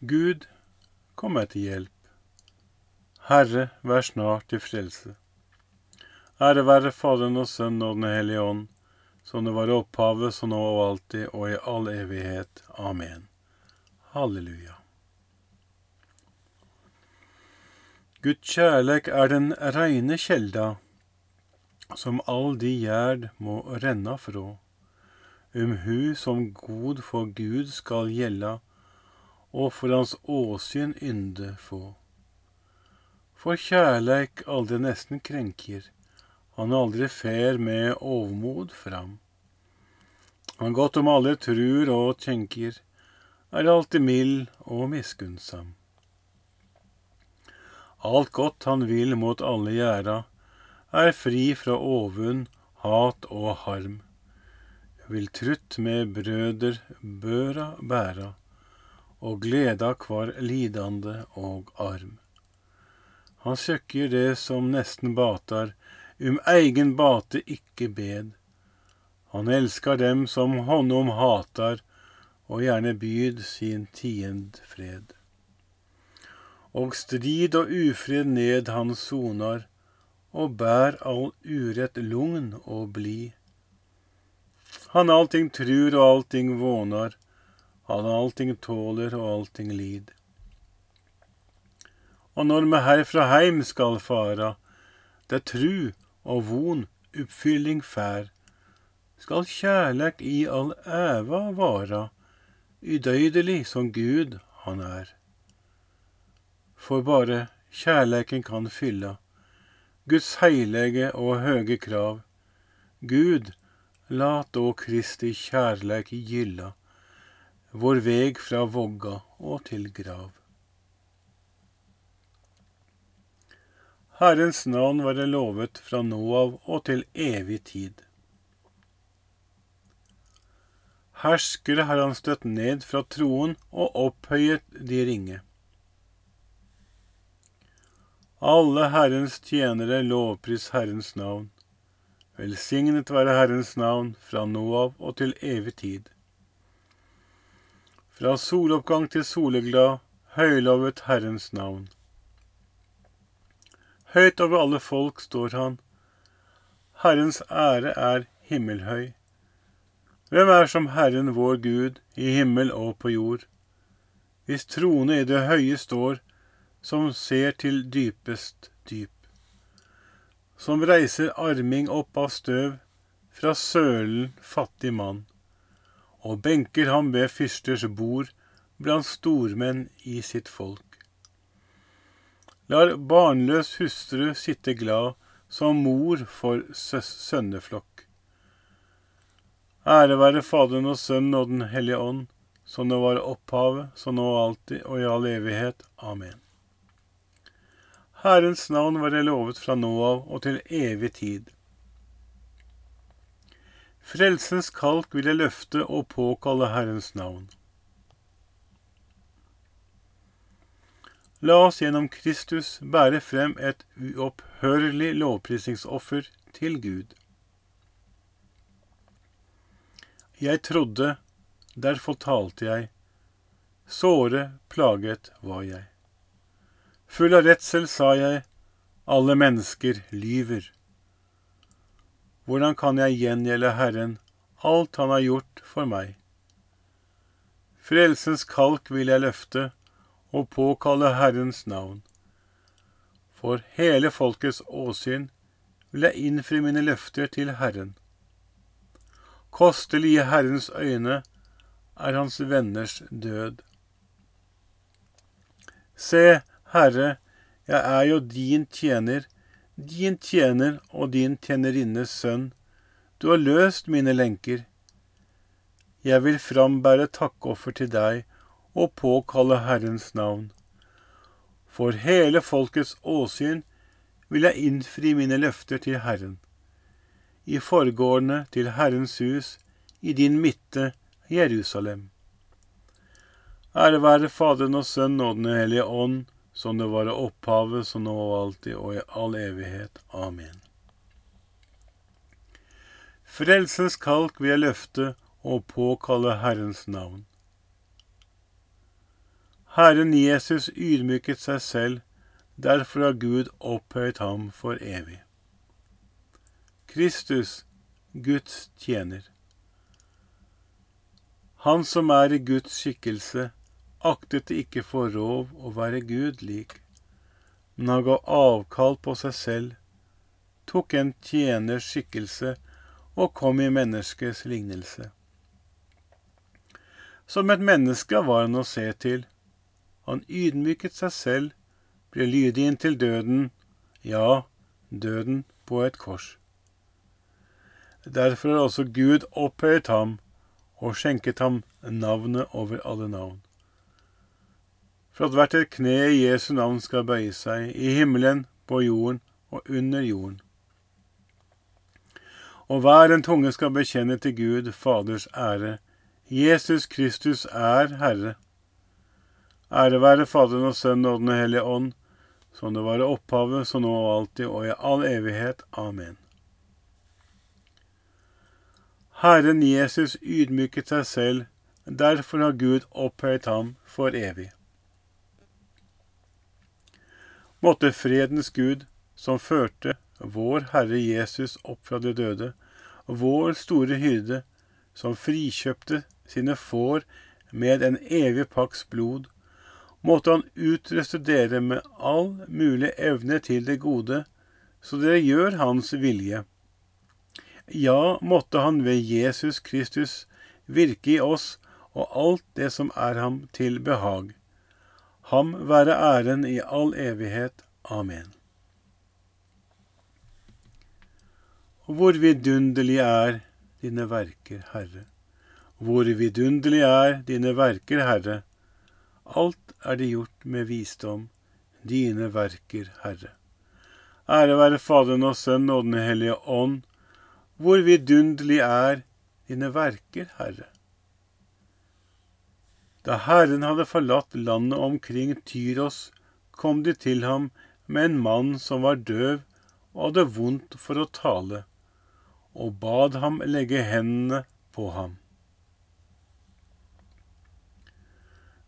Gud, kom meg til hjelp. Herre, vær snart til frelse. Ære være Faderen og Sønnen og Den hellige ånd, som det var i opphavet, så nå og alltid og i all evighet. Amen. Halleluja. Guds kjærleik er den reine kjelda, som all de gjerd må renna frå. Um hu som god for Gud skal gjelda, og for hans åsyn ynde få. For kjærleik aldri nesten krenker, han aldri fer med overmod fram. Han godt om alle trur og tenker, er alltid mild og miskunnsam. Alt godt han vil mot alle gjerda, er fri fra ovund, hat og harm. Vil trutt med brøder børa bæra, og gleda kvar lidande og arm. Han søkker det som nesten batar, um eigen bate ikke bed. Han elskar dem som honom hatar, og gjerne byd sin tiend fred. Og strid og ufred ned han sonar, og bær all urett lugn og blid. Han allting trur og allting vånar, han allting tåler og allting lid. Og når me herfra heim skal fara, det tru og von oppfylling fær, skal kjærleik i all æva vara, udøydelig som Gud han er. For bare kjærleiken kan fylla Guds heilege og høge krav. Gud, lat då Kristi kjærleik gylla, vår veg fra vogga og til grav. Herrens navn være lovet fra nå av og til evig tid. Herskere har han støtt ned fra troen og opphøyet de ringe. Alle Herrens tjenere lovpris Herrens navn. Velsignet være Herrens navn fra nå av og til evig tid. Fra soloppgang til soleglad, høylovet Herrens navn. Høyt over alle folk står han. Herrens ære er himmelhøy. Hvem er som Herren vår Gud i himmel og på jord? Hvis trone i det høye står, som ser til dypest dyp. Som reiser arming opp av støv, fra sølen fattig mann, og benker ham ved fyrsters bord blant stormenn i sitt folk lar barnløs hustru sitte glad som mor for sønneflokk. Ære være Faderen og Sønnen og Den hellige ånd, som det var opphavet, så nå og alltid og i all evighet. Amen. Herrens navn være lovet fra nå av og til evig tid. Frelsens kalk vil jeg løfte og påkalle Herrens navn. La oss gjennom Kristus bære frem et uopphørlig lovprisningsoffer til Gud. Jeg trodde, derfor talte jeg, såre plaget var jeg. Full av redsel sa jeg, alle mennesker lyver. Hvordan kan jeg gjengjelde Herren alt Han har gjort for meg? Frelsens kalk vil jeg løfte, og påkalle Herrens navn. For hele folkets åsyn vil jeg innfri mine løfter til Herren. Kostelig i Herrens øyne er hans venners død. Se, Herre, jeg er jo din tjener, din tjener og din tjenerinnes sønn. Du har løst mine lenker. Jeg vil frambære takkoffer til deg og påkalle Herrens navn. For hele folkets åsyn vil jeg innfri mine løfter til Herren. I forgårdene til Herrens hus, i din midte, Jerusalem. Ære være Faderen og Sønnen og Den hellige ånd, som det var i opphavet, så nå og alltid og i all evighet. Amen. Frelsens kalk vil jeg løfte og påkalle Herrens navn. Herren Jesus ydmyket seg selv, derfor har Gud opphøyet ham for evig. Kristus, Guds tjener. Han som er i Guds skikkelse, aktet det ikke for rov å være Gud lik, men han ga avkall på seg selv, tok en tjeners skikkelse og kom i menneskets lignelse. Som et menneske var han å se til. Han ydmyket seg selv, ble lydig inntil døden, ja, døden på et kors. Derfor har også Gud opphøyet ham og skjenket ham navnet over alle navn. For at hvert et kne i Jesu navn skal bøye seg, i himmelen, på jorden og under jorden. Og hver en tunge skal bekjenne til Gud Faders ære. Jesus Kristus er Herre. Ære være Faderen og Sønnen og Den hellige ånd, som det var i opphavet, så nå og alltid og i all evighet. Amen. Herren Jesus ydmyket seg selv, derfor har Gud opphøyet ham for evig. Måtte fredens Gud, som førte vår Herre Jesus opp fra de døde, vår store hyrde, som frikjøpte sine får med en evig pakks blod, måtte han utruste dere med all mulig evne til det gode, så dere gjør hans vilje ja, måtte han ved Jesus Kristus virke i oss og alt det som er ham til behag. Ham være æren i all evighet. Amen. Hvor vidunderlig er dine verker, Herre. Hvor vidunderlig er dine verker, Herre. Alt er det gjort med visdom, dine verker, Herre. Ære være Faderen og Sønnen og Den hellige ånd, hvor vidunderlig er dine verker, Herre. Da Herren hadde forlatt landet omkring Tyros, kom de til ham med en mann som var døv og hadde vondt for å tale, og bad ham legge hendene på ham.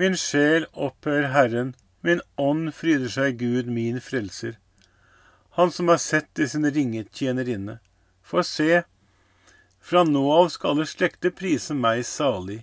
Min sjel opphører Herren, min ånd fryder seg Gud, min frelser, Han som har sett i sin ringetjenerinne. For se, fra nå av skal alle slekter prise meg salig.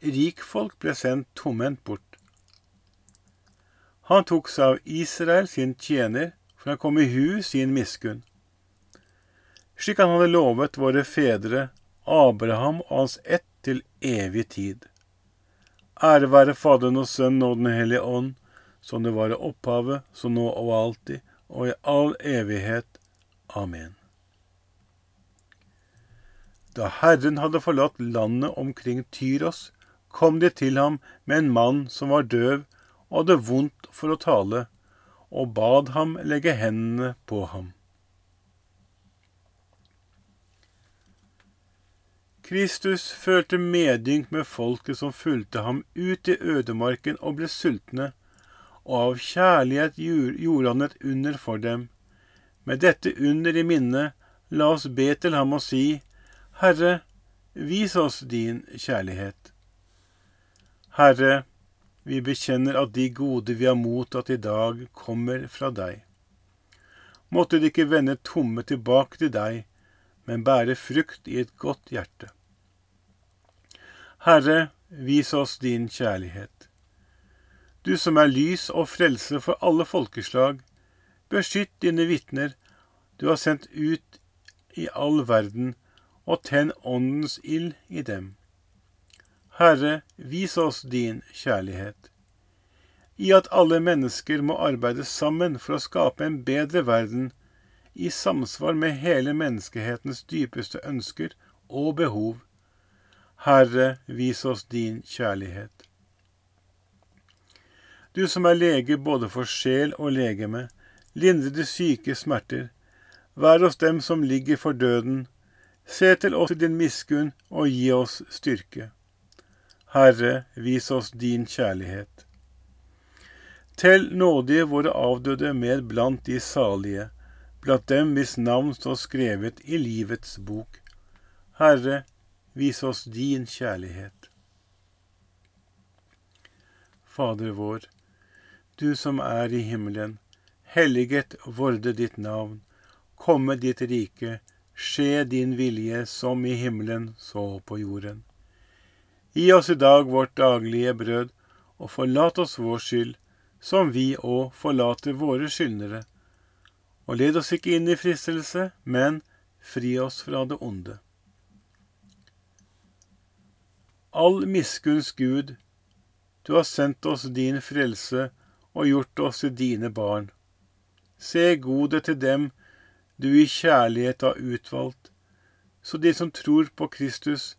rikfolk ble sendt tomhendt bort. Han tok seg av Israel sin tjener, for han kom i hu sin miskunn. Slik han hadde lovet våre fedre, Abraham og hans ett til evig tid. Ære være Faderen og Sønnen og Den hellige ånd, som det var i opphavet, så nå og alltid, og i all evighet. Amen. Da Herren hadde forlatt landet omkring Tyros, kom de til ham med en mann som var døv og hadde vondt for å tale, og bad ham legge hendene på ham. Kristus følte medynk med folket som fulgte ham ut i ødemarken og ble sultne, og av kjærlighet gjorde han et under for dem. Med dette under i minne, la oss be til ham og si, Herre, vis oss din kjærlighet. Herre, vi bekjenner at de gode vi har mottatt i dag, kommer fra deg. Måtte de ikke vende tomme tilbake til deg, men bære frukt i et godt hjerte. Herre, vis oss din kjærlighet. Du som er lys og frelse for alle folkeslag, beskytt dine vitner du har sendt ut i all verden, og tenn åndens ild i dem. Herre, vis oss din kjærlighet. I at alle mennesker må arbeide sammen for å skape en bedre verden, i samsvar med hele menneskehetens dypeste ønsker og behov. Herre, vis oss din kjærlighet. Du som er lege både for sjel og legeme, lindre de syke smerter. Vær hos dem som ligger for døden. Se til oss i din miskunn og gi oss styrke. Herre, vis oss din kjærlighet. Tell nådige våre avdøde med blant de salige, blant dem hvis navn står skrevet i livets bok. Herre, vis oss din kjærlighet. Fader vår, du som er i himmelen. Helliget vorde ditt navn. Komme ditt rike. Skje din vilje som i himmelen, så på jorden. Gi oss i dag vårt daglige brød, og forlat oss vår skyld, som vi òg forlater våre skyldnere. Og led oss ikke inn i fristelse, men fri oss fra det onde. All miskunns Gud, du har sendt oss din frelse og gjort oss til dine barn. Se godet til dem du i kjærlighet har utvalgt, så de som tror på Kristus,